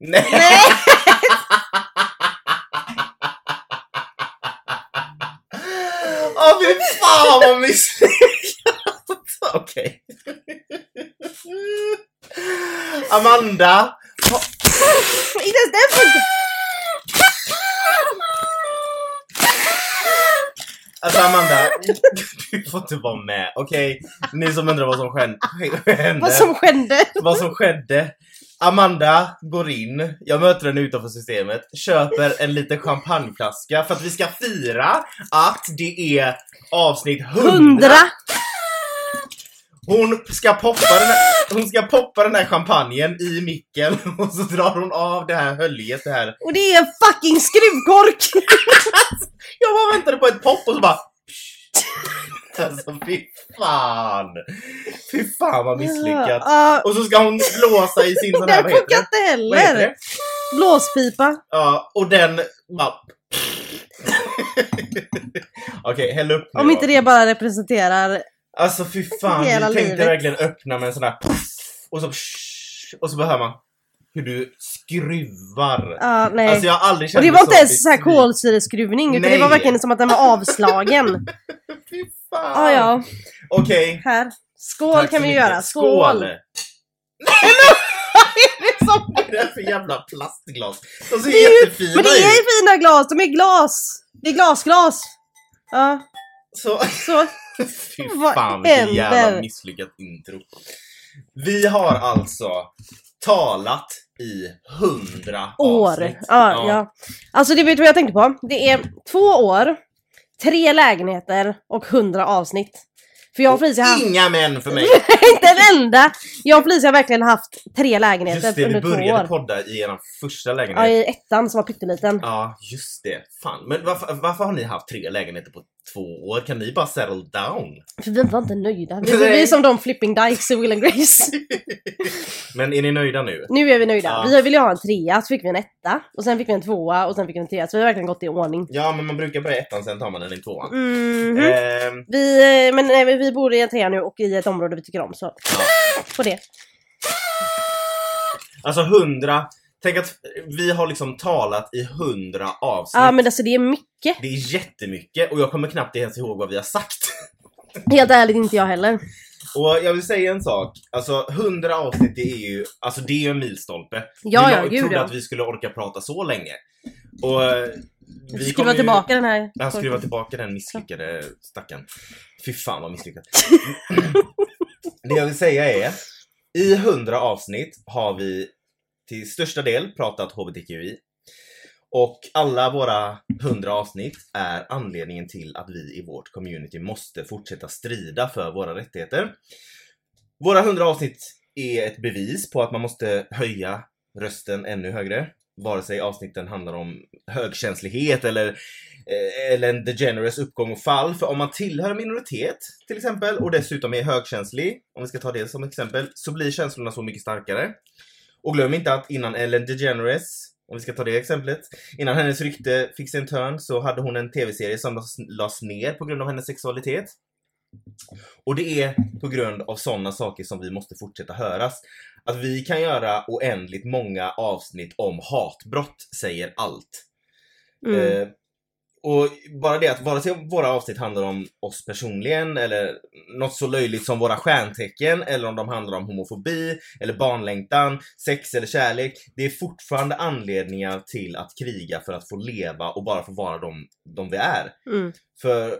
Nej! Nej! Åh fy fan vad misslyckat! Okej. Amanda! Inte ens den funkar! Alltså Amanda, du får inte vara med, okej? Ni som undrar vad som hände. Vad som skedde? vad som skedde. Amanda går in, jag möter henne utanför systemet, köper en liten champagneflaska för att vi ska fira att det är avsnitt 100. Hundra! Hon ska poppa den här, hon ska poppa den här champagnen i micken och så drar hon av det här höljet, det här. Och det är en fucking skruvkork! Jag bara väntade på ett pop och så bara... Alltså fy fan! Fy fan vad misslyckat. Ja, Och så ska hon blåsa i sin sån det här, vad heter det? inte heller! det? Blåspipa. Ja, och den bara... Okej, häll upp nu Om då. inte det bara representerar... Alltså fy fan, vi tänkte livet. verkligen öppna med en sån här... Och så... Och så hör man hur du skruvar. Ja, nej. Alltså jag har aldrig känt och det var inte ens så här kolsyreskruvning utan det Nej. var verkligen som att den var avslagen. Fy fan! Ja, ja. Okej. Här. Skål tack kan vi mycket. göra. Skål! Skål! Som- Vad är det för jävla plastglas? De ser Det är jättefina Men det ut! är fina glas, de är glas! Det är glasglas! Ja, Så... så. Fy Vad fan vilket jävla misslyckat intro. Vi har alltså talat i hundra År. avsnitt. Ja, ja. Alltså det vet du vad jag tänkte på? Det är två år, tre lägenheter och hundra avsnitt. För jag och Felicia har haft, Inga män för mig! inte en enda! Jag och Felicia har verkligen haft tre lägenheter Just det, vi under två började år. podda i er första Ja, lägenhet. i ettan som var pytteliten. Ja, just det. Fan. Men varför, varför har ni haft tre lägenheter på två år? Kan ni bara settle down? För vi var inte nöjda. Vi, Nej. vi är som de flipping dykes i Will and Grace. Men är ni nöjda nu? Nu är vi nöjda. Ja. Vi ville ha en trea, så fick vi en etta. Och sen fick vi en tvåa och sen fick vi en trea. Så vi har verkligen gått i ordning. Ja, men man brukar börja ettan, sen tar man den i tvåan. Ehm, Vi, eh, men eh, vi bor i en trea nu och i ett område vi tycker om. Så ja. på det. Alltså hundra. Tänk att vi har liksom talat i hundra avsnitt. Ja men alltså det är mycket. Det är jättemycket och jag kommer knappt ens ihåg vad vi har sagt. Helt ärligt inte jag heller. Och jag vill säga en sak, alltså 100 avsnitt det är ju, alltså det är ju en milstolpe. Ja, ja, gud trodde ja. att vi skulle orka prata så länge. Och eh, Vi kommer ju- tillbaka den här. Ja, skruva tillbaka den misslyckade stackaren. Fy fan vad misslyckat. det jag vill säga är, i 100 avsnitt har vi till största del pratat HBTQI. Och alla våra 100 avsnitt är anledningen till att vi i vårt community måste fortsätta strida för våra rättigheter. Våra 100 avsnitt är ett bevis på att man måste höja rösten ännu högre. Vare sig avsnitten handlar om högkänslighet eller, eh, eller en degenerous uppgång och fall. För om man tillhör en minoritet till exempel och dessutom är högkänslig, om vi ska ta det som exempel, så blir känslorna så mycket starkare. Och glöm inte att innan Ellen DeGeneres, om vi ska ta det exemplet, innan hennes rykte fick sig en törn så hade hon en tv-serie som lades- lades ner på grund av hennes sexualitet. Och det är på grund av sådana saker som vi måste fortsätta höras. Att vi kan göra oändligt många avsnitt om hatbrott säger allt. Mm. Eh, och bara det att vare sig våra avsnitt handlar om oss personligen eller något så löjligt som våra stjärntecken eller om de handlar om homofobi eller barnlängtan, sex eller kärlek. Det är fortfarande anledningar till att kriga för att få leva och bara få vara de, de vi är. Mm. För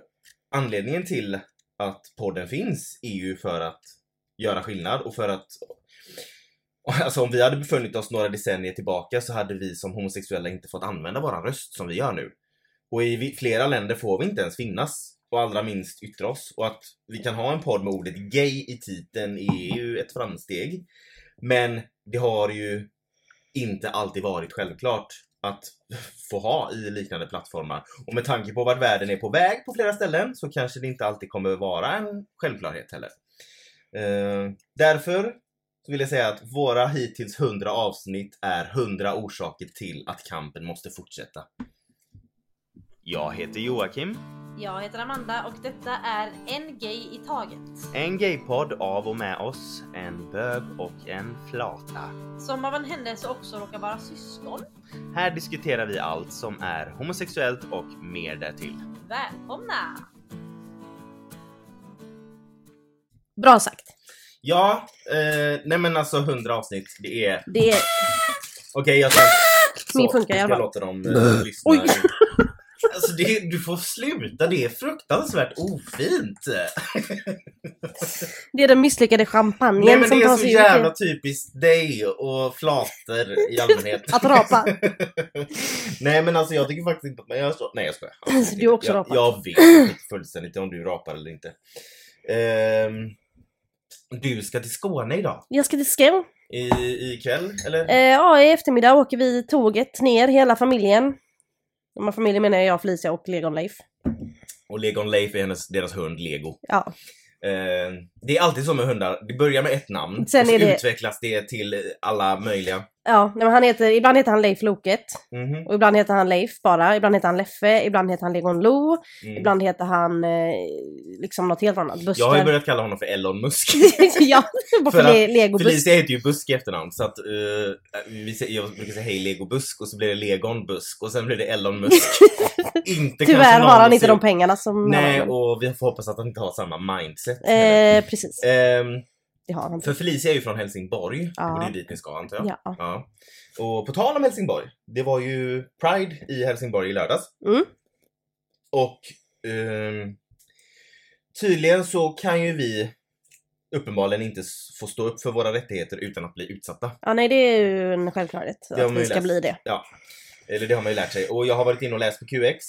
anledningen till att podden finns är ju för att göra skillnad och för att Alltså om vi hade befunnit oss några decennier tillbaka så hade vi som homosexuella inte fått använda våran röst som vi gör nu. Och i flera länder får vi inte ens finnas och allra minst yttra oss. Och att vi kan ha en podd med ordet gay i titeln är ju ett framsteg. Men det har ju inte alltid varit självklart att få ha i liknande plattformar. Och med tanke på vart världen är på väg på flera ställen så kanske det inte alltid kommer vara en självklarhet heller. Eh, därför så vill jag säga att våra hittills 100 avsnitt är 100 orsaker till att kampen måste fortsätta. Jag heter Joakim. Jag heter Amanda och detta är En Gay i Taget. En gaypodd av och med oss, en bög och en flata. Som av en händelse också råkar vara syskon. Här diskuterar vi allt som är homosexuellt och mer därtill. Välkomna! Bra sagt. Ja, eh, nej men alltså 100 avsnitt, det är... Det är... Okej jag ska... Min funkar jag fall. låta dem eh, lyssna. Oj. Alltså det, du får sluta, det är fruktansvärt ofint. Det är den misslyckade champagnen Nej men som det är tar så sig jävla ut. typiskt dig och flator i allmänhet. Att rapa. Nej men alltså jag tycker faktiskt inte att man gör så. Nej jag skojar. Så du också jag, rapar? Jag vet fullständigt om du rapar eller inte. Ehm, du ska till Skåne idag. Jag ska till Skåne. I, ikväll eller? Eh, ja, i eftermiddag åker vi tåget ner, hela familjen. Med familjen menar jag Felicia och Legon Leif. Och Legon Leif är hennes, deras hund Lego. Ja. Ehm, det är alltid så med hundar, det börjar med ett namn Sen och så det- utvecklas det till alla möjliga. Ja, men han heter, ibland heter han Leif Loket. Mhm. Och ibland heter han Leif bara. Ibland heter han Leffe. Ibland heter han Legon Lo. Mm. Ibland heter han eh, liksom något helt annat. Buster. Jag har ju börjat kalla honom för Elon Musk. ja, för, le- Lego Busk. Felicia heter ju Busk i efternamn så att eh, vi jag brukar säga hej Lego Busk och så blir det Legon Busk och sen blir det Elon Musk. inte Tyvärr har han inte de pengarna som Nej han och vi får hoppas att han inte har samma mindset. Eh, precis, Ehm, det har han. för Felicia är ju från Helsingborg Ja. och det är dit ni ska antar jag. Ja. Ja. Och på tal om Helsingborg, det var ju Pride i Helsingborg i lördags. Mm. Och ehm, tydligen så kan ju vi uppenbarligen inte få stå upp för våra rättigheter utan att bli utsatta. ja, nej det är ju en självklarhet att vi ska bli det. Ja, eller det har man ju lärt sig. Och jag har varit inne och läst på QX.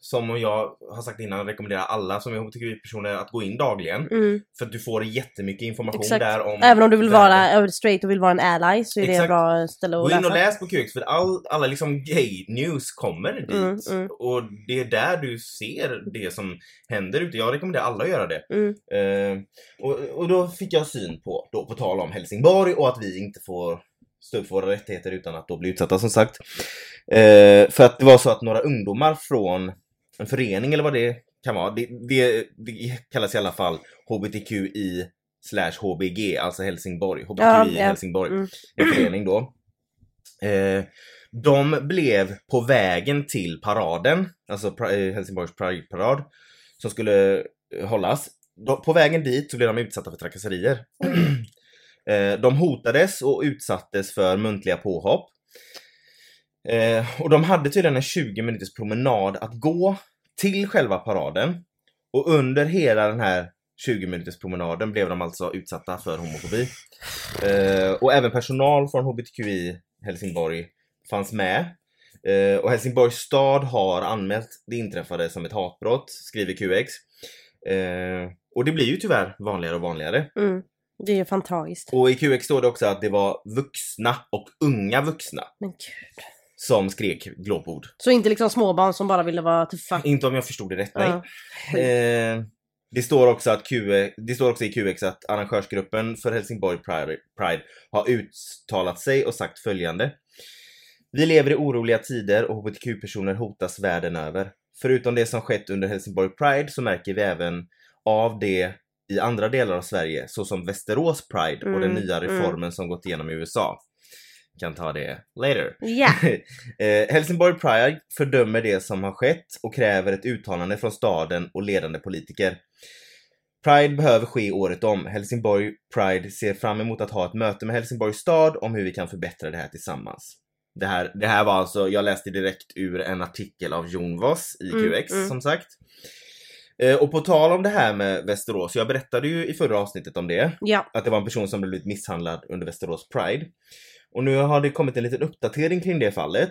Som jag har sagt innan rekommenderar alla som är hbtqi-personer att gå in dagligen. Mm. För att du får jättemycket information Exakt. där om Även om du vill världen. vara över straight och vill vara en ally så är det Exakt. ett bra ställe att Gå in och läsa. läs på QX för all, alla liksom gay-news kommer dit. Mm, mm. Och det är där du ser det som händer ute. Jag rekommenderar alla att göra det. Eh, och, och då fick jag syn på, då på tal om Helsingborg och att vi inte får stå upp för våra rättigheter utan att då bli utsatta som sagt. Eh, för att det var så att några ungdomar från en förening eller vad det kan vara, det, det, det kallas i alla fall HBTQI slash HBG, alltså Helsingborg. HBTQI Ja, ja. Helsingborg, Mm. en förening då. Eh, de blev på vägen till paraden, alltså pra- eh, Helsingborgs Pride-parad, som skulle eh, hållas. På vägen dit så blev de utsatta för trakasserier. Eh, de hotades och utsattes för muntliga påhopp. Eh, och de hade tydligen en 20 minuters promenad att gå till själva paraden. Och under hela den här 20 minuters promenaden blev de alltså utsatta för homofobi. Eh, och även personal från HBTQI Helsingborg fanns med. Och Helsingborgs stad har anmält det inträffade som ett hatbrott, skriver QX. Och det blir ju tyvärr vanligare och vanligare. Mm. Det är ju fan tragiskt. Och i QX står det också att det var vuxna och unga vuxna Men gud. som skrek glåpord. Så inte liksom småbarn som bara ville vara tuffa. Inte om jag förstod det rätt, nej. Ja. Eh, det står också att QX, det står också i QX att arrangörsgruppen för Helsingborg Pride, Pride har uttalat sig och sagt följande. Vi lever i oroliga tider och HBTQ-personer hotas världen över. Förutom det som skett under Helsingborg Pride så märker vi även av det i andra delar av Sverige, såsom Västerås Pride och den Mm, nya mm. reformen som gått igenom i USA. Kan ta det later. Ja. eh, Helsingborg Pride fördömer det som har skett och kräver ett uttalande från staden och ledande politiker. Pride behöver ske året om. Helsingborg Pride ser fram emot att ha ett möte med Helsingborgs stad om hur vi kan förbättra det här tillsammans. Det här, det här var alltså, jag läste direkt ur en artikel av Jon Voss i Mm, QX mm. som sagt. Eh, och på tal om det här med Västerås, jag berättade ju i förra avsnittet om det Ja. att det var en person som blivit misshandlad under Västerås Pride. Och nu har det kommit en liten uppdatering kring det fallet.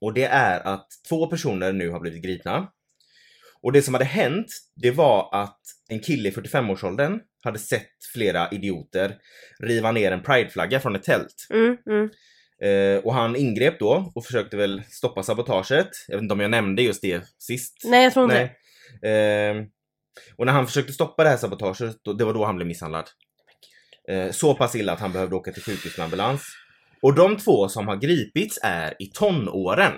Och det är att två personer nu har blivit gripna. Och det som hade hänt, det var att en kille i 45-årsåldern hade sett flera idioter riva ner en prideflagga från ett tält. Mm, mm. Eh, och han ingrep då och försökte väl stoppa sabotaget. Jag vet inte om jag nämnde just det sist. Nej, jag tror inte Nej. Ehm, och när han försökte stoppa det här sabotaget, då, det var då han blev misshandlad. Eh, så pass illa att han behövde åka till sjukhus med ambulans. Och de två som har gripits är i tonåren.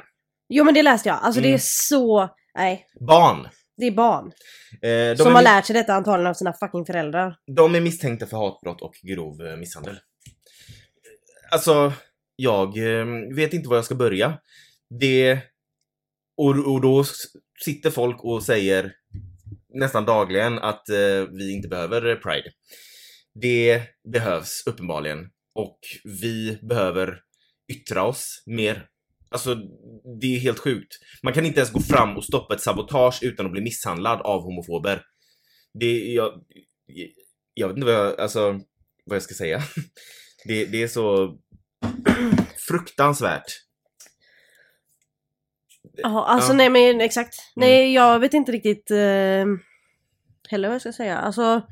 Jo men det läste jag. Alltså det Mm. är så... Nej, Barn. det är barn. Eh, de, som är, har lärt sig detta antagligen av sina fucking föräldrar. de är misstänkta för hatbrott och grov eh, misshandel. Alltså, jag eh, vet inte var jag ska börja. Det... Och, och då sitter folk och säger nästan dagligen att eh, vi inte behöver Pride. Det behövs uppenbarligen. Och vi behöver yttra oss mer. Alltså, det är helt sjukt. Man kan inte ens gå fram och stoppa ett sabotage utan att bli misshandlad av homofober. Det, jag, jag vet inte vad jag, alltså, vad jag ska säga. Det, det är så fruktansvärt. Ja, alltså Ja. Mm. nej men exakt. Nej, jag vet inte riktigt eh, heller vad jag ska säga. Alltså,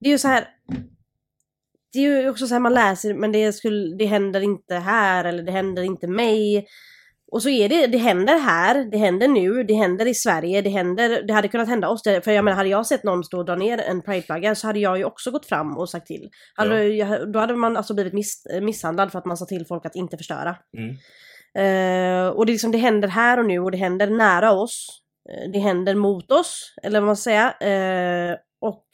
det är ju så här. Det är ju också så här man läser, men det, skulle, det händer inte här eller det händer inte mig. Och så är det, det händer här, det händer nu, det händer i Sverige, det händer, det hade kunnat hända oss. För jag menar, hade jag sett någon stå och dra ner en prideflagga så hade jag ju också gått fram och sagt till. Hade, jag, då hade man alltså blivit miss, misshandlad för att man sa till folk att inte förstöra. Mm. Eh, och det, liksom, det händer här och nu och det händer nära oss. Eh, det händer mot oss, eller vad man ska säga. Eh, och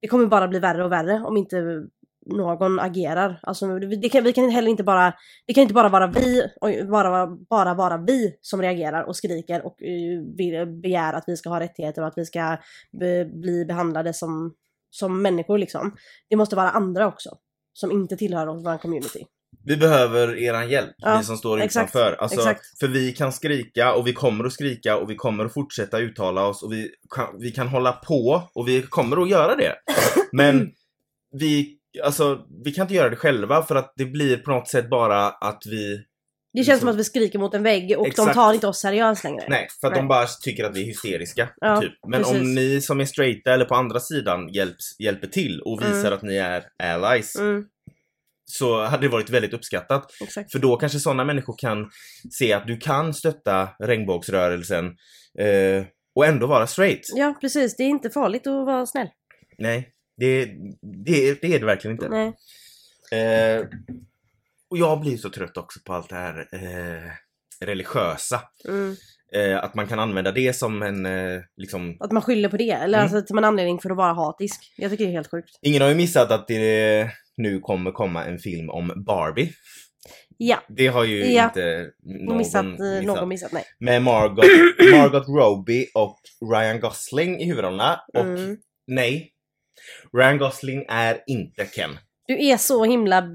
det kommer bara bli värre och värre om inte någon agerar. Alltså, det, kan, vi kan heller inte bara, det kan inte bara vara vi, oj, bara, bara vara vi som reagerar och skriker och uh, begär att vi ska ha rättigheter och att vi ska be, bli behandlade som, som människor liksom. Det måste vara andra också. Som inte tillhör vår community. Vi behöver eran hjälp, Ja, vi som står exakt, utanför. Alltså, exakt. För vi kan skrika och vi kommer att skrika och vi kommer att fortsätta uttala oss och vi kan, vi kan hålla på och vi kommer att göra det. Men vi, alltså, vi kan inte göra det själva för att det blir på något sätt bara att vi... Det känns Liksom- som att vi skriker mot en vägg och de Exakt. tar inte oss seriöst längre. Nej, för att Nej. de bara tycker att vi är hysteriska. Ja, typ. Men precis. om ni som är straighta eller på andra sidan hjälps, hjälper till och visar Mm. att ni är allies Mm, så hade det varit väldigt uppskattat. exakt. För då kanske sådana människor kan se att du kan stötta regnbågsrörelsen eh, och ändå vara straight. Ja, precis. Det är inte farligt att vara snäll. Nej, det, det, det är det verkligen inte. Nej. Eh, och jag blir så trött också på allt det här eh, religiösa. Mm. Eh, att man kan använda det som en, eh, liksom... Att man skyller på det, eller Mm. alltså som en anledning för att vara hatisk. Jag tycker det är helt sjukt. Ingen har ju missat att det nu kommer komma en film om Barbie. Ja, Det har ju Ja. inte någon missat, missat. eh, någon missat, nej. Med Margot, Margot Robbie och Ryan Gosling i huvudrollerna. Och Mm. nej, Ryan Gosling är inte Ken. Du är så himla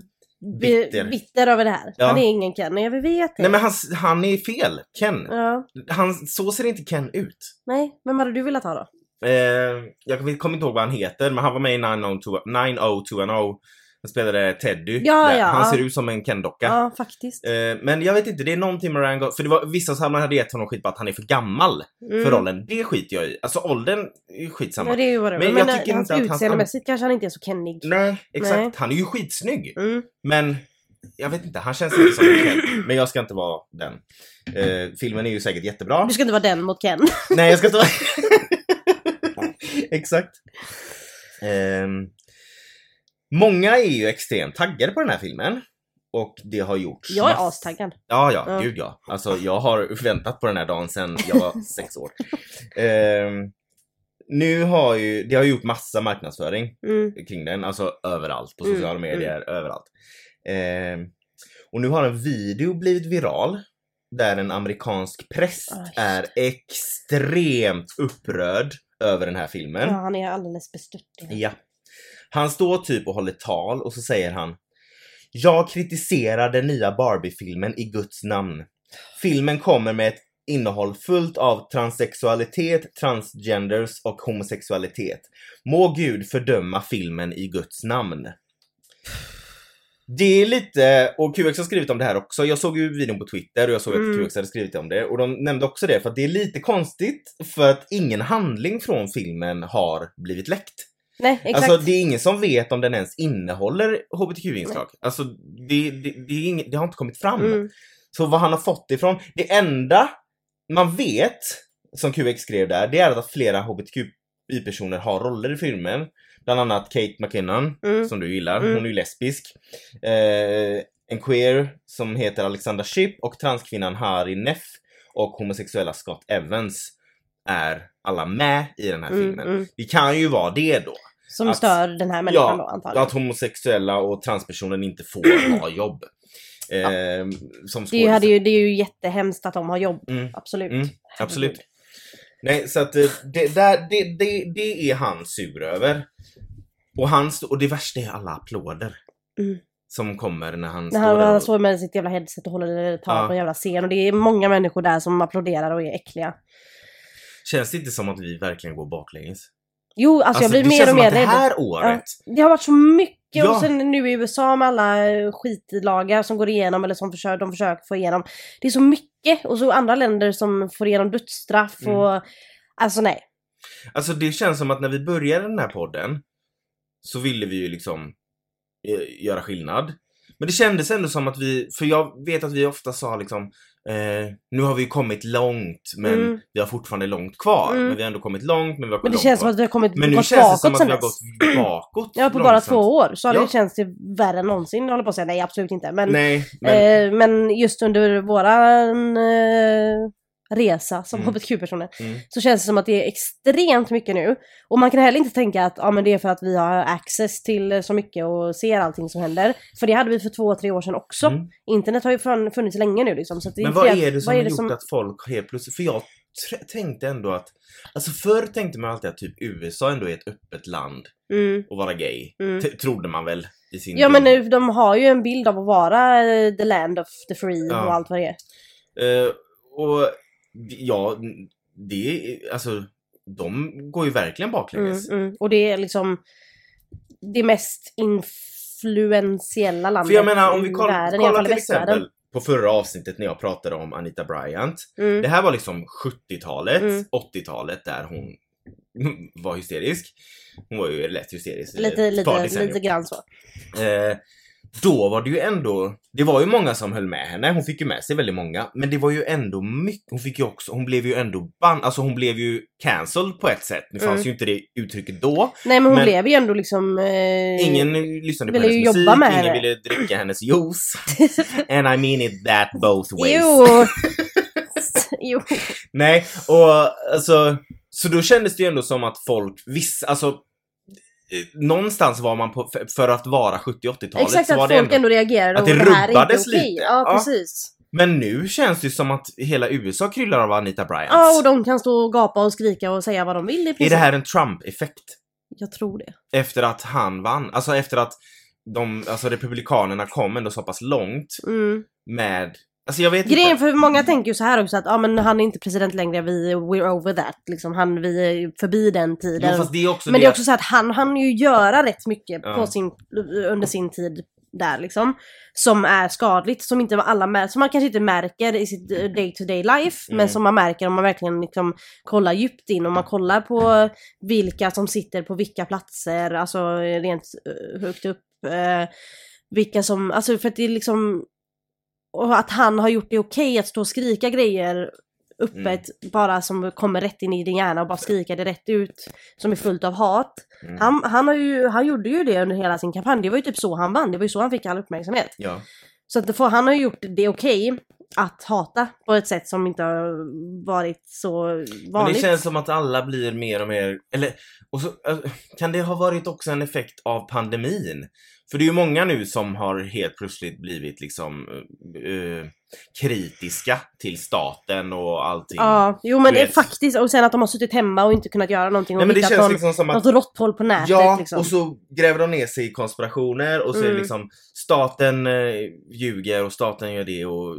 Bitter. bitter över det här. Ja. Han är ingen Ken, jag vet det. Nej men han, han är fel, Ken. Ja, Han, så ser inte Ken ut. nej. Vem hade du velat ha då? Eh, jag kommer inte ihåg vad han heter, men han var med i 90210. Han spelade Teddy. Ja, ja, han ser ut som en Ken-docka. Ja, faktiskt. Eh, men jag vet inte, det är någonting med Ryan Gosling. För det var vissa som hade gett honom skit på att han är för gammal Mm. för rollen. Det skiter jag i. Alltså åldern är skitsamma. Ja, det är ju vad det. Men Men, jag tycker hans inte att utseendemässigt kanske han inte är så kennig. Nej, exakt. Nej. Han är ju skitsnygg. Mm. Men jag vet inte, han känns inte som en Ken. Men jag ska inte vara den. Eh, filmen är ju säkert jättebra. Du ska inte vara den mot Ken. Nej, jag ska inte vara... Exakt. Ehm, många är ju extremt taggade på den här filmen. Och det har gjorts. Jag är mass- astaggad. Ja, ja, Ja. gud ja. Alltså jag har väntat på den här dagen sedan jag var sex år. Ehm, nu har ju, det har gjort massa marknadsföring Mm. kring den, alltså överallt på Mm, sociala medier, överallt. Ehm, och nu har en video blivit viral där en amerikansk präst Ah, just är extremt upprörd över den här filmen. Ja, han är alldeles bestört. Ja. Han står typ och håller tal och så säger han Jag kritiserar den nya Barbie-filmen i Guds namn. Filmen kommer med ett innehåll fullt av transsexualitet, transgenders och homosexualitet. Må Gud fördöma filmen i Guds namn. Det är lite, och QX har skrivit om det här också. Jag såg ju videon på Twitter och jag såg Mm. att QX hade skrivit om det. Och de nämnde också det för att det är lite konstigt för att ingen handling från filmen har blivit läckt. Nej, exakt. Alltså det är ingen som vet om den ens innehåller HBTQ-inslag. Alltså det, det, det, är ing, det har inte kommit fram. mm. Så vad han har fått ifrån, det enda man vet, som QX skrev där, det är att flera HBTQI-personer har roller i filmen. Bland annat Kate McKinnon, Mm. som du gillar, Mm. hon är ju lesbisk. Eh, en queer som heter Alexandra Shipp och transkvinnan Hari Neff. och homosexuella Scott Evans är alla med i den här Mm, filmen. mm. Det kan ju vara det då. Som Att- stör den här människan då Ja, antagligen. att homosexuella och transpersoner inte får ha jobb. Eh, som Det, hade ju, det är ju jättehemskt att de har jobb. Mm. Absolut. Mm, absolut. Nej, så att eh, det, där, det, det, det är han sur över. Och, han, och det värsta är alla applåder. Mm. Som kommer när han När står han, där. han står med sitt jävla headset och håller tal Ja. på en jävla scen och det är många människor där som applåderar och är äckliga. Känns det inte som att vi verkligen går baklänges? Jo, alltså, jag blir mer känns och som mer att det rädd. här året, Det har varit så mycket Ja. och sen nu i USA med alla eh, skitlagar som går igenom eller som försöker, de försöker få igenom. Det är så mycket och så andra länder som får igenom dödsstraff Mm. och alltså nej. alltså det känns som att när vi började den här podden så ville vi ju liksom eh, göra skillnad. Men det kändes ändå som att vi, för jag vet att vi ofta sa liksom eh, nu har vi kommit långt men Mm. vi har fortfarande långt kvar. Mm. Men vi har ändå kommit långt men vi har kommit Men det långt känns kvar. som att vi har kommit Men nu känns det som att vi har gått bakåt. Ja, på bara långsamt. två år så har Ja. det känns det värre än någonsin. Jag håller på att säga nej, absolut inte. Men, Nej, men eh, men just under våran eh, resa som Mm. hbtq-personer Mm. så känns det som att det är extremt mycket nu. Och man kan heller inte tänka att ja, men det är för att vi har access till så mycket och ser allting som händer. För det hade vi för två, tre år sedan också. Mm. Internet har ju fun- funnits länge nu liksom. Så det är Men vad att- är det som har gjort att folk helt plötsligt... För jag tänkte ändå att... Alltså förr tänkte man alltid att typ USA ändå är ett öppet land Mm, att vara gay. mm. Trodde man väl i sin... Ja men dum- nu, de har ju en bild av att vara eh, the land of the free Ja. och allt vad det är. Eh, och ja, det är... Alltså, de går ju verkligen Mm, baklänges. mm. Och det är liksom det mest influentiella landet För jag menar om vi koll, världen, kollar till exempel på förra avsnittet när jag pratade om Anita Bryant. Mm. Det här var liksom 70-talet, Mm. 80-talet där hon var hysterisk. Hon var ju lätt hysterisk. Lite, lite, decennier. lite grann så. Eh, då var det ju ändå, det var ju många som höll med henne, hon fick ju med sig väldigt många, men det var ju ändå mycket, hon fick ju också, hon blev ju ändå ban, alltså hon blev ju cancelled på ett sätt. Nu fanns Mm. ju inte det uttrycket då. Nej men hon Men- blev ju ändå liksom... Eh... Ingen lyssnade på hennes musik, jobba med ingen henne. ville dricka hennes juice. And I mean it that both ways. Jo! jo. Nej, och alltså, så då kändes det ju ändå som att folk, vissa, alltså Någonstans var man på, för, att vara 70-80-talet Exakt så var att det folk ändå, ändå reagerade att det det är rubbades lite. Ja, Ja. precis. Men nu känns det som att hela USA kryllar av Anita Bryant. Ja, och de kan stå och gapa och skrika och säga vad de vill i Är princip. det här en Trump-effekt? Jag tror det. Efter att han vann? Alltså efter att de, alltså republikanerna kom ändå så pass långt Mm. med, alltså jag vet Grejen inte. för många tänker ju så här också att ja men han är inte president längre, vi, we're over that. Liksom, han, vi är förbi den tiden. Jo, det är men det är att- också så att han han ju göra rätt mycket Ja. på sin, under sin tid där liksom. Som är skadligt, som inte alla mär- som man kanske inte märker i sitt day to day life. Mm. Men som man märker om man verkligen liksom kollar djupt in och man kollar på vilka som sitter på vilka platser, alltså rent eh, högt upp. Eh, vilka som, alltså för att det är liksom och att han har gjort det okej att stå och skrika grejer öppet bara som kommer rätt in i din hjärna och bara skrika det rätt ut som är fullt av hat. Mm. Han, han, har ju, han gjorde ju det under hela sin kampanj, det var ju typ så han vann, det var ju så han fick all uppmärksamhet. Ja. Så att får, han har ju gjort det okej att hata på ett sätt som inte har varit så vanligt. Men det känns som att alla blir mer och mer, eller och så, äh, kan det ha varit också en effekt av pandemin? För det är ju många nu som har helt plötsligt blivit liksom eh, kritiska till staten och allting. Ja, jo men det är faktiskt, och sen att de har suttit hemma och inte kunnat göra någonting och Nej men det känns någon, liksom som att något råtthål på nätet Ja, liksom. och så gräver de ner sig i konspirationer och så är det Mm. liksom staten eh, ljuger och staten gör det och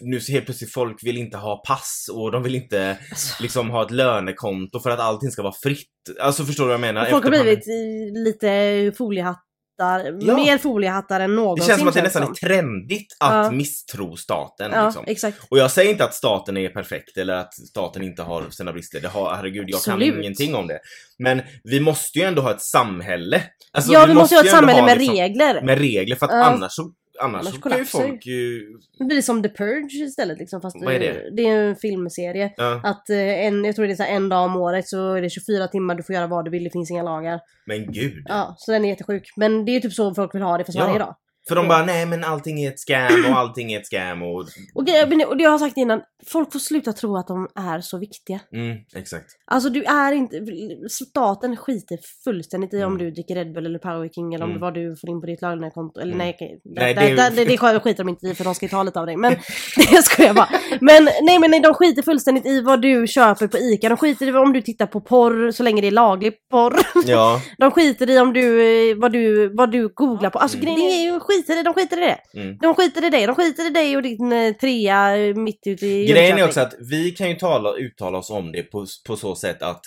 nu så helt plötsligt folk vill inte ha pass och de vill inte Alltså, liksom ha ett lönekonto för att allting ska vara fritt. Alltså förstår du vad jag menar? folk har blivit lite foliehattar, Ja. mer foliehattar än Det någonsin känns som att det känns nästan är trendigt att Ja. misstro staten. Ja, Liksom. exakt. Och jag säger inte att staten är perfekt eller att staten inte har sina brister. Det har, herregud, jag Absolut. kan ingenting om det. Men vi måste ju ändå ha ett samhälle. Alltså, ja, vi måste ju ha ett samhälle med liksom- regler. med regler för att annars så, annars Annars så kan ju folk ju... Det blir som The Purge istället liksom, fast Vad är det? det är en filmserie. Ja, Att eh, en, jag tror det är så en dag om året så är det 24 timmar, du får göra vad du vill, det finns inga lagar. men gud. Ja, så den är jättesjuk. Men det är typ så folk vill ha det fast Ja. varje dag. För de Ja. bara, nej men allting är ett scam och allting är ett scam och... Och, men- och det jag har sagt innan, folk får sluta tro att de är så viktiga. Mm, exakt. Alltså du är inte, staten skiter fullständigt i om Mm. du dricker Red Bull eller Power King eller om Mm. vad du får in på ditt lagna-konto. Eller Mm. nej, det, Nej, det, det- det, det, det skiter de inte i för de ska ju ta lite av dig. Men det skojar jag bara. Men nej men nej, de skiter fullständigt i vad du köper på ICA. De skiter i om du tittar på porr så länge det är laglig porr. Ja. De skiter i om du, eh, vad du, vad du googlar på. Alltså Mm. grejen är ju, skiter i, de skiter i det. Mm. De skiter i dig, de skiter i dig och din eh, trea eh, mitt ute i Grejen är också att vi kan ju tala, uttala oss om det på, på så sätt att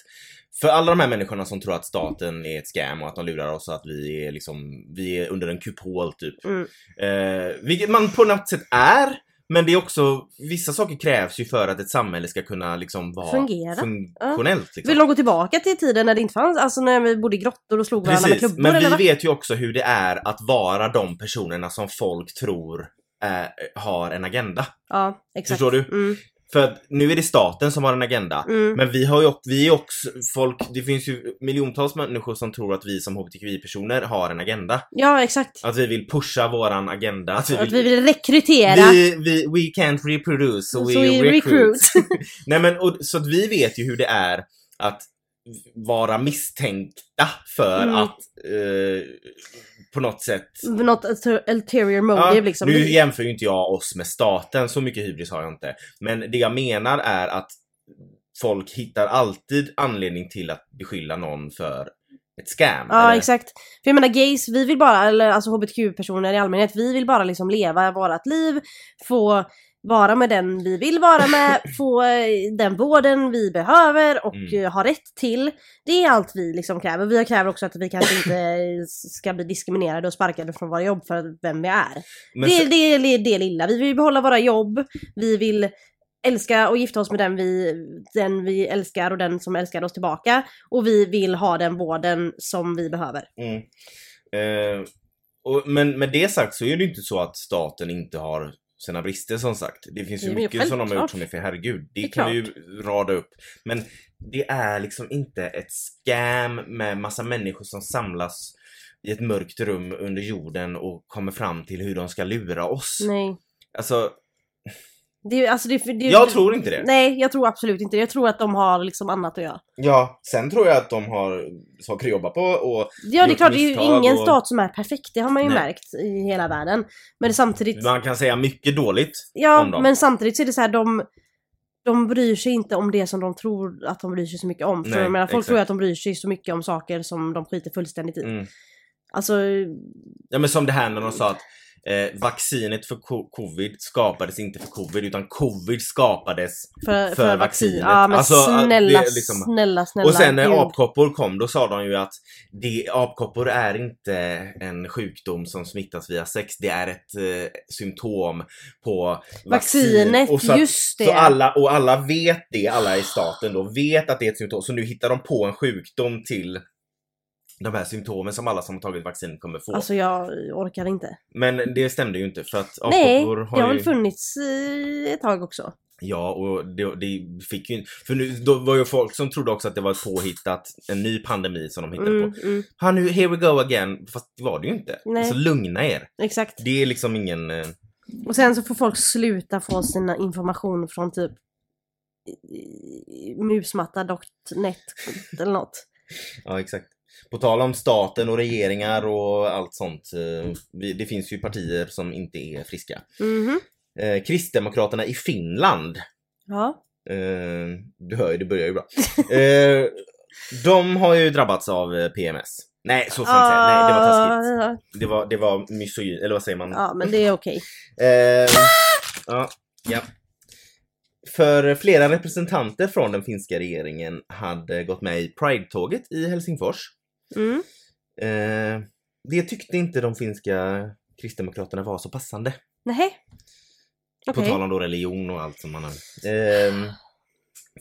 för alla de här människorna som tror att staten är ett scam och att de lurar oss och att vi är liksom, vi är under en kupol typ. Mm. Eh, vilket man på något sätt är, men det är också, vissa saker krävs ju för att ett samhälle ska kunna liksom vara Fungera. funktionellt. Liksom. Vill de gå tillbaka till tiden när det inte fanns, alltså när vi bodde i grottor och slog varandra med Precis, klubbor men eller vi vad? vet ju också hur det är att vara de personerna som folk tror är, har en agenda. Ja, exakt. Förstår du? Mm, För att nu är det staten som har en agenda. mm. Men vi har ju också, vi är också folk, det finns ju miljontals människor som tror att vi som hbtqi-personer har en agenda. Ja, exakt. Att vi vill pusha våran agenda. Att vi Att vi vill rekrytera. vi, vi, we can't reproduce, so, we vi recruit. recruit. Nej men, och, så att vi vet ju hur det är att vara misstänkta för Mm. att eh, på något sätt Något ulter- ulterior motive Ja, liksom. Nu jämför ju inte jag oss med staten, så mycket hybris har jag inte. Men det jag menar är att folk hittar alltid anledning till att beskylla någon för ett scam. Ja eller- exakt. För jag menar gays, vi vill bara, eller alltså hbtq-personer i allmänhet, vi vill bara liksom leva vårat liv, få vara med den vi vill vara med, få eh, den vården vi behöver och Mm. eh, ha rätt till. Det är allt vi liksom kräver. Vi kräver också att vi kanske inte ska bli diskriminerade och sparkade från våra jobb för vem vi är. Men det, så, det är det lilla. Vi vill behålla våra jobb, vi vill älska och gifta oss med den vi, den vi älskar och den som älskar oss tillbaka. Och vi vill ha den vården som vi behöver. mm. eh, och, men med det sagt så är det inte så att staten inte har sina brister som sagt. Det finns ju Det är mycket som de har gjort som är för herregud. Det, Det kan vi ju rada upp. Men det är liksom inte ett scam med massa människor som samlas i ett mörkt rum under jorden och kommer fram till hur de ska lura oss. Nej. Alltså, Det, alltså det, det, jag tror inte det. Nej, jag tror absolut inte det. Jag tror att de har liksom annat att göra. Ja, sen tror jag att de har saker att jobba på och Ja, det är klart, det är ju ingen och- stat som är perfekt. Det har man ju Nej. märkt i hela världen. Men samtidigt... man kan säga mycket dåligt. Ja, om dem. men samtidigt så är det så här, de... De bryr sig inte om det som de tror att de bryr sig så mycket om. För Nej, jag menar, folk exakt. tror att de bryr sig så mycket om saker som de skiter fullständigt i. Mm. Alltså, Ja men som det här när de sa att eh, vaccinet för co- covid skapades inte för covid utan covid skapades för, för, För vaccin. vaccinet. Ja men Alltså, snälla, liksom- snälla, snälla. Och sen när gud. apkoppor kom då sa de ju att det, apkoppor är inte en sjukdom som smittas via sex, det är ett eh, symptom på Vaccinet, vaccin. Och så att- just det. Så alla, och alla vet det, alla i staten då, vet att det är ett symptom. Så nu hittar de på en sjukdom till de här symptomen som alla som har tagit vaccin kommer få. Alltså jag orkar inte. Men det stämde ju inte för att Nej, apkoppor det har har ju... väl funnits ett tag också. Ja, och det, det fick ju. För nu, då var ju folk som trodde också att det var ett påhittat, en ny pandemi som de hittade Mm, på. mm, Ha nu, here we go again. Fast det var det ju inte. Nej. Så lugna er. exakt. Det är liksom ingen... eh, Och sen så får folk sluta få sina information från typ musmatta.net eller något. Ja, exakt. På tal om staten och regeringar och allt sånt. eh, Det finns ju partier som inte är friska. Mhm. Eh, Kristdemokraterna i Finland. Ja. Eh, du hör ju, det börjar ju bra. De har ju drabbats av PMS. Nej, så jag inte säga. Nej, det var taskigt. Det var, det var misogyn, eller vad säger man? Ja, men det är okej. Eh, ja, ja. För flera representanter från den finska regeringen hade gått med i Pride-tåget i Helsingfors. Mm. Eh, det tyckte inte de finska kristdemokraterna var så passande. Nej. På Okej. tal om då religion och allt som man har. Ehm,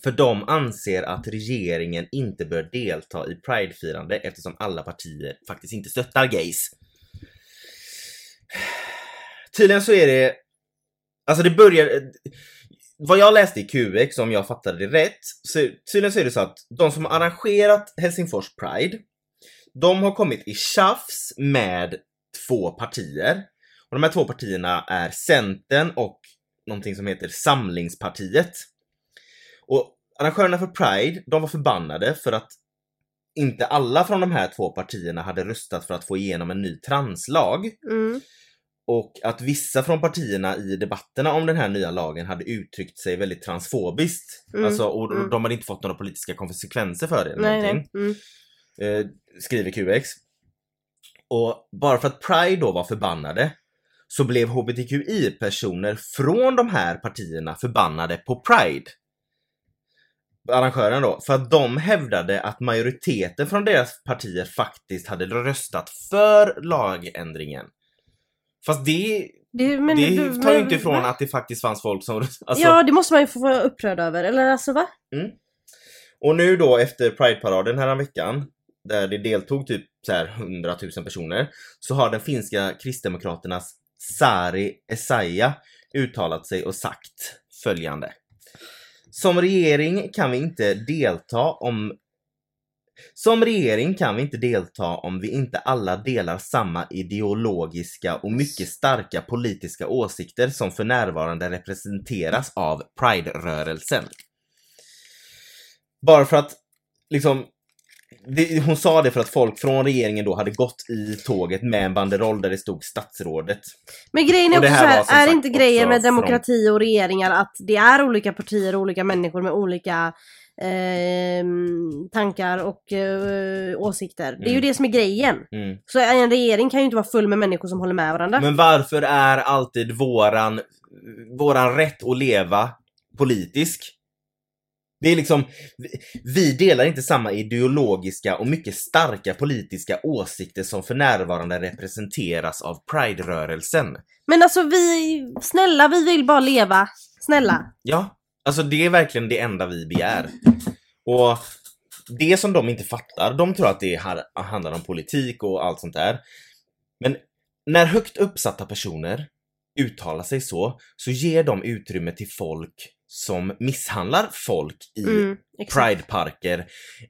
för de anser att regeringen inte bör delta i Pride-firande eftersom alla partier faktiskt inte stöttar gays. Tydligen så är det... Alltså det börjar... Vad jag läste i QX, om jag fattade det rätt, så tydligen så är det så att de som har arrangerat Helsingfors Pride, de har kommit i tjafs med två partier Och de här två partierna är Centern och någonting som heter Samlingspartiet. Och arrangörerna för Pride, de var förbannade för att inte alla från de här två partierna hade röstat för att få igenom en ny translag. Mm. Och att vissa från partierna i debatterna om den här nya lagen hade uttryckt sig väldigt transfobiskt. Mm, Alltså, och mm. de hade inte fått några politiska konsekvenser för det. eller Nej, någonting nej. Mm. Eh, skriver QX. Och bara för att Pride då var förbannade så blev HBTQI-personer från de här partierna förbannade på Pride. Arrangören då, för att de hävdade att majoriteten från deras partier faktiskt hade röstat för lagändringen. Fast det, Det, men, det du- tar ju inte ifrån va? att det faktiskt fanns folk som... Alltså, Ja, det måste man ju få vara upprörd över. Eller alltså va? Och nu då efter Pride-paraden här veckan där det deltog typ så här 100 000 personer, så har den finska kristdemokraternas Sari Essayah uttalat sig och sagt följande. Som regering kan vi inte delta om som regering kan vi inte delta om vi inte alla delar samma ideologiska och mycket starka politiska åsikter som för närvarande representeras av Pride-rörelsen. Bara för att liksom det, hon sa det för att folk från regeringen då hade gått i tåget med en banderoll där det stod statsrådet. Men grejen är också så här är inte grejen med demokrati och regeringar att det är olika partier och olika människor med olika ehm, tankar och eh, åsikter. Det är ju Mm. det som är grejen. Mm. Så en regering kan ju inte vara full med människor som håller med varandra. Men varför är alltid våran, våran rätt att leva politisk? Det är liksom, vi, delar inte samma ideologiska och mycket starka politiska åsikter som för närvarande representeras av Pride-rörelsen. Men alltså vi, snälla vi vill bara leva. Snälla. Ja, alltså det är verkligen det enda vi begär. Och det som de inte fattar, de tror att det handlar om politik och allt sånt där. Men när högt uppsatta personer uttalar sig så, så ger de utrymme till folk som misshandlar folk i Mm. Pride-parker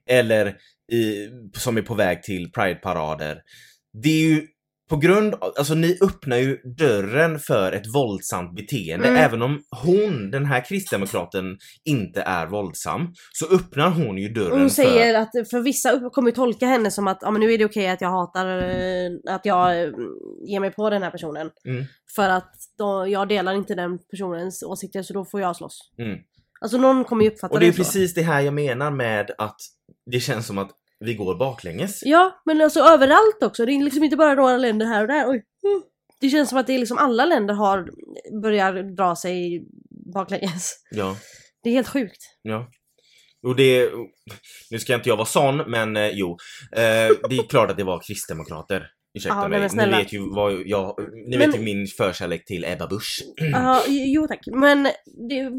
eller i, som är på väg till Pride-parader. Det är ju på grund av, alltså ni öppnar ju dörren för ett våldsamt beteende. Mm. Även om hon, den här kristdemokraten, inte är våldsam, så öppnar hon ju dörren Och hon säger för... att för vissa kommer ju tolka henne som att ja, men nu är det okej att jag hatar, eh, att jag eh, ger mig på den här personen. Mm. För att då, jag delar inte den personens åsikter så då får jag slåss. Mm. Alltså någon kommer ju uppfatta Och det är så. precis det här jag menar med att det känns som att vi går baklänges. Ja, men alltså överallt också. Det är liksom inte bara några länder här och där. Oj. Mm. Det känns som att det är liksom alla länder har börjar dra sig baklänges. Ja. Det är helt sjukt. Ja. Och det, nu ska inte jag vara sån, men eh, jo. Eh, det är klart att det var kristdemokrater. Ursäkta Ja, mig. Ni vet ju vad jag, ni Men- vet ju min förkärlek till Ebba Busch. Ja, jo tack. Men det...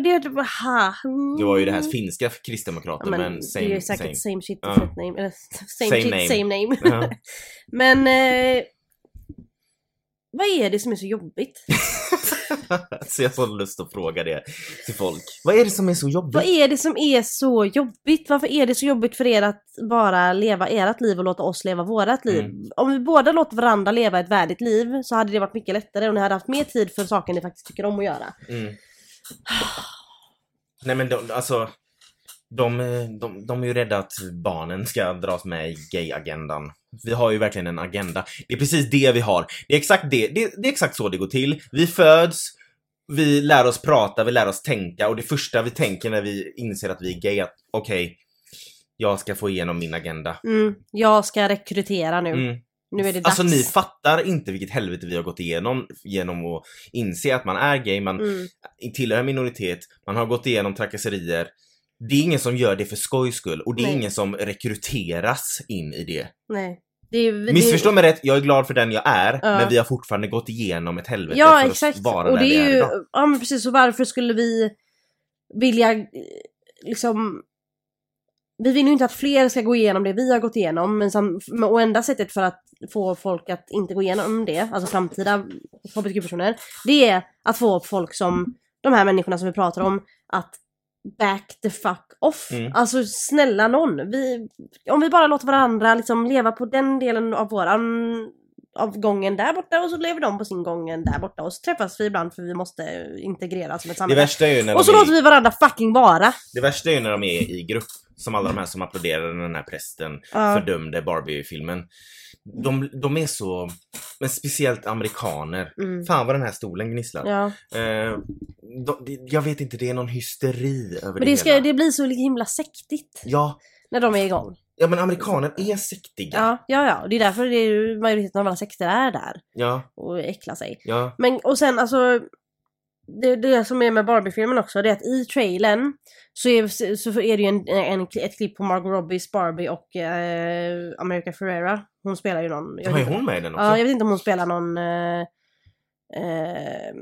det, det ha. Det var ju det här finska kristdemokrater, Ja, men, men same, det är ju same. säkert same shit Ja. name. Eller same, Same shit, name. same name. Men eh, vad är det som är så jobbigt? Så jag har så lust att fråga det till folk. Vad är det som är så jobbigt? Vad är det som är så jobbigt? Varför är det så jobbigt för er att bara leva ert liv och låta oss leva vårat liv? Mm. Om vi båda låter varandra leva ett värdigt liv så hade det varit mycket lättare och ni hade haft mer tid för saker ni faktiskt tycker om att göra. Mm. Nej men de, alltså, de, de, de är ju rädda att barnen ska dras med i gay-agendan. Vi har ju verkligen en agenda. Det är precis det vi har. Det är exakt det, det, det är exakt så det går till. Vi föds, vi lär oss prata, vi lär oss tänka och det första vi tänker när vi inser att vi är gay är att okej, jag ska få igenom min agenda. Mm, jag ska rekrytera nu. Mm. Nu är det dags. Alltså ni fattar inte vilket helvete vi har gått igenom genom att inse att man är gay, man Mm. tillhör minoritet, man har gått igenom trakasserier. Det är ingen som gör det för skojs skull och det är Nej. ingen som rekryteras in i det. Nej. Det är, det, Missförstå mig rätt, jag är glad för den jag är, Ja. men vi har fortfarande gått igenom ett helvete Ja för exakt. att vara Och där det vi är är ju, idag. ja men precis, så varför skulle vi vilja eh, liksom vi vill ju inte att fler ska gå igenom det vi har gått igenom, men som, och enda sättet för att få folk att inte gå igenom det, alltså framtida hbtq-personer, det är att få folk som, de här människorna som vi pratar om, att back the fuck off. Mm. Alltså snälla någon. Vi, om vi bara låter varandra liksom leva på den delen av våran, av gången där borta och så lever de på sin gången där borta och så träffas vi ibland för vi måste integreras som ett Det samhälle. värsta är ju när Och så låter vi varandra fucking vara. det värsta är ju när de är i grupp. Som alla de här som applåderade när den här prästen Ja. fördömde Barbie-filmen. De, de är så, men speciellt amerikaner. Mm. Fan vad den här stolen gnisslar. Ja. Eh, de, jag vet inte, det är någon hysteri över Men det, det, ska, hela. det blir så himla sektigt Ja, när de är igång. ja, men amerikaner är sektiga. Ja, ja, ja. Det är därför det är, majoriteten av alla sekter är där Ja, och äcklar sig. ja. Men och sen alltså det, det som är med Barbie-filmen också, det är att i trailern så är, så är det ju en, en, ett klipp på Margot Robbies Barbie och eh, America Ferrera. Hon spelar ju någon... jag inte- hon med i den också? Ja, jag vet inte om hon spelar någon... Eh, eh,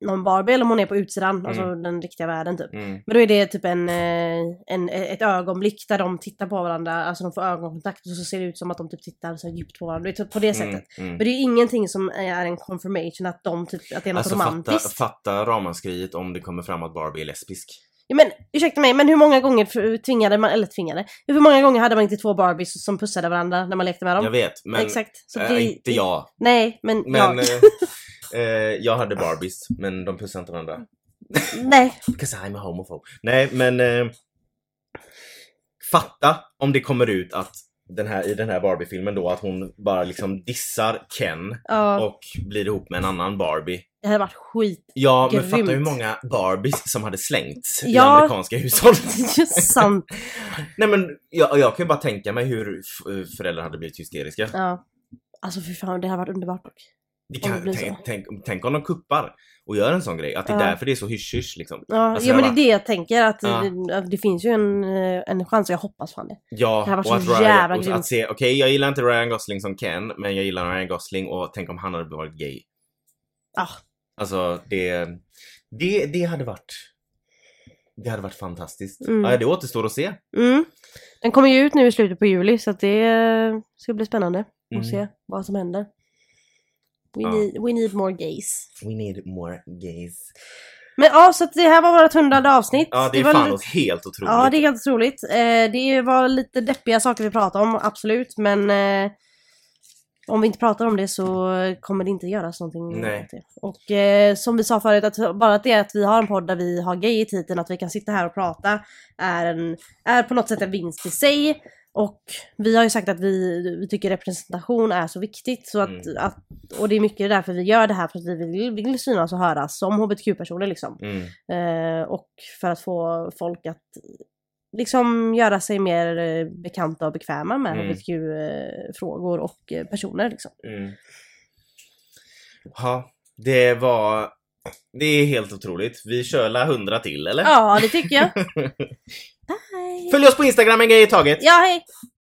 någon Barbie eller om hon är på utsidan, alltså den riktiga världen typ. Mm. Men då är det typ en, eh, en, ett ögonblick där de tittar på varandra, alltså de får ögonkontakt och så ser det ut som att de typ tittar så djupt på varandra. Det är typ på det sättet. Mm, mm. Men det är ju ingenting som är en confirmation att de typ, att det är något Alltså fatta, romantiskt. fatta ramaskriet om det kommer fram att Barbie är lesbisk. Ja, men ursäkta mig, men hur många gånger tvingade man, eller tvingade, hur många gånger hade man inte två Barbies som pussade varandra när man lekte med dem? Jag vet, men Exakt. Så äh, det, inte jag. Nej, men, Men jag. eh, jag hade Barbies, men de pussade inte varandra. Nej. Because I'm a homophobe. Nej, men eh, fatta om det kommer ut att den här, i den här Barbie-filmen då att hon bara liksom dissar Ken Ja, och blir ihop med en annan Barbie. det hade varit skit. Ja, men Grymt. fatta hur många Barbies som hade slängts i Ja. amerikanska hushåll. Är sant. Nej men jag, jag kan ju bara tänka mig hur föräldrar hade blivit hysteriska. Ja. Alltså fy fan, det hade varit underbart dock. Kan, tänk, tänk, tänk om de kuppar och gör en sån grej. Att det är Ja. därför det är så hysch-hysch liksom. Ja, Alltså, ja men det är det jag tänker att Ja. det, det finns ju en, eh, en chans och jag hoppas fan det. Ja, Det här var så att, jävla Ryan, att se, okej jag gillar inte Ryan Gosling som Ken, men jag gillar Ryan Gosling och tänk om han hade varit gay. Ja. Alltså det, det, det hade varit det hade varit fantastiskt. Mm. Ja, det återstår att se. Mm. Den kommer ju ut nu i slutet på juli så att det eh, ska bli spännande Mm. att se vad som händer. We, Ja. need, we need more gays. We need more gays. Men ja, så det här var vårt hundrade avsnitt. Ja, det är var fan lite, helt otroligt. Ja, det är helt otroligt. Eh, det var lite deppiga saker vi pratade om, absolut, men eh, om vi inte pratar om det så kommer det inte göras någonting Nej. det. Och eh, som vi sa förut, att bara att det att vi har en podd där vi har gay i titeln, att vi kan sitta här och prata, är, en, är på något sätt en vinst i sig. Och vi har ju sagt att vi, vi tycker representation är så viktigt. Så att, Mm. att, och det är mycket därför vi gör det här, för att vi vill, vill synas och höras som hbtq-personer liksom. Mm. Eh, och för att få folk att liksom göra sig mer eh, bekanta och bekväma med Mm. hbtq-frågor och eh, personer liksom. Mm. Ja, det var... Det är helt otroligt. Vi kör la 100 till, eller? Ja, det tycker jag. Bye! Följ oss på Instagram en grej i taget. Ja, hej!